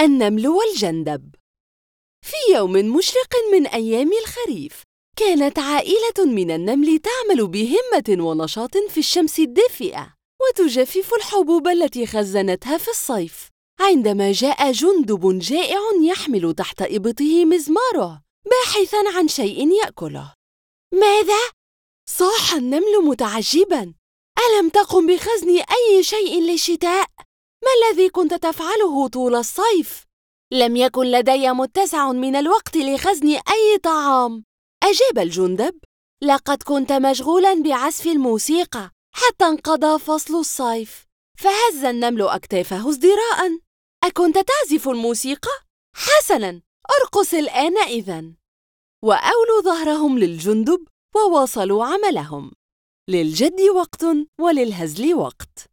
النمل والجندب في يوم مشرق من أيام الخريف كانت عائلة من النمل تعمل بهمة ونشاط في الشمس الدافئة وتجفف الحبوب التي خزنتها في الصيف عندما جاء جندب جائع يحمل تحت إبطه مزماره باحثا عن شيء يأكله ماذا؟ صاح النمل متعجبا ألم تقم بخزن أي شيء للشتاء؟ ما الذي كنت تفعله طول الصيف؟ لم يكن لدي متسع من الوقت لخزن أي طعام. أجاب الجندب لقد كنت مشغولا بعزف الموسيقى حتى انقضى فصل الصيف. فهز النمل أكتافه ازدراء. أكنت تعزف الموسيقى؟ حسنا أرقص الآن إذا. وأولوا ظهرهم للجندب وواصلوا عملهم. للجد وقت وللهزل وقت.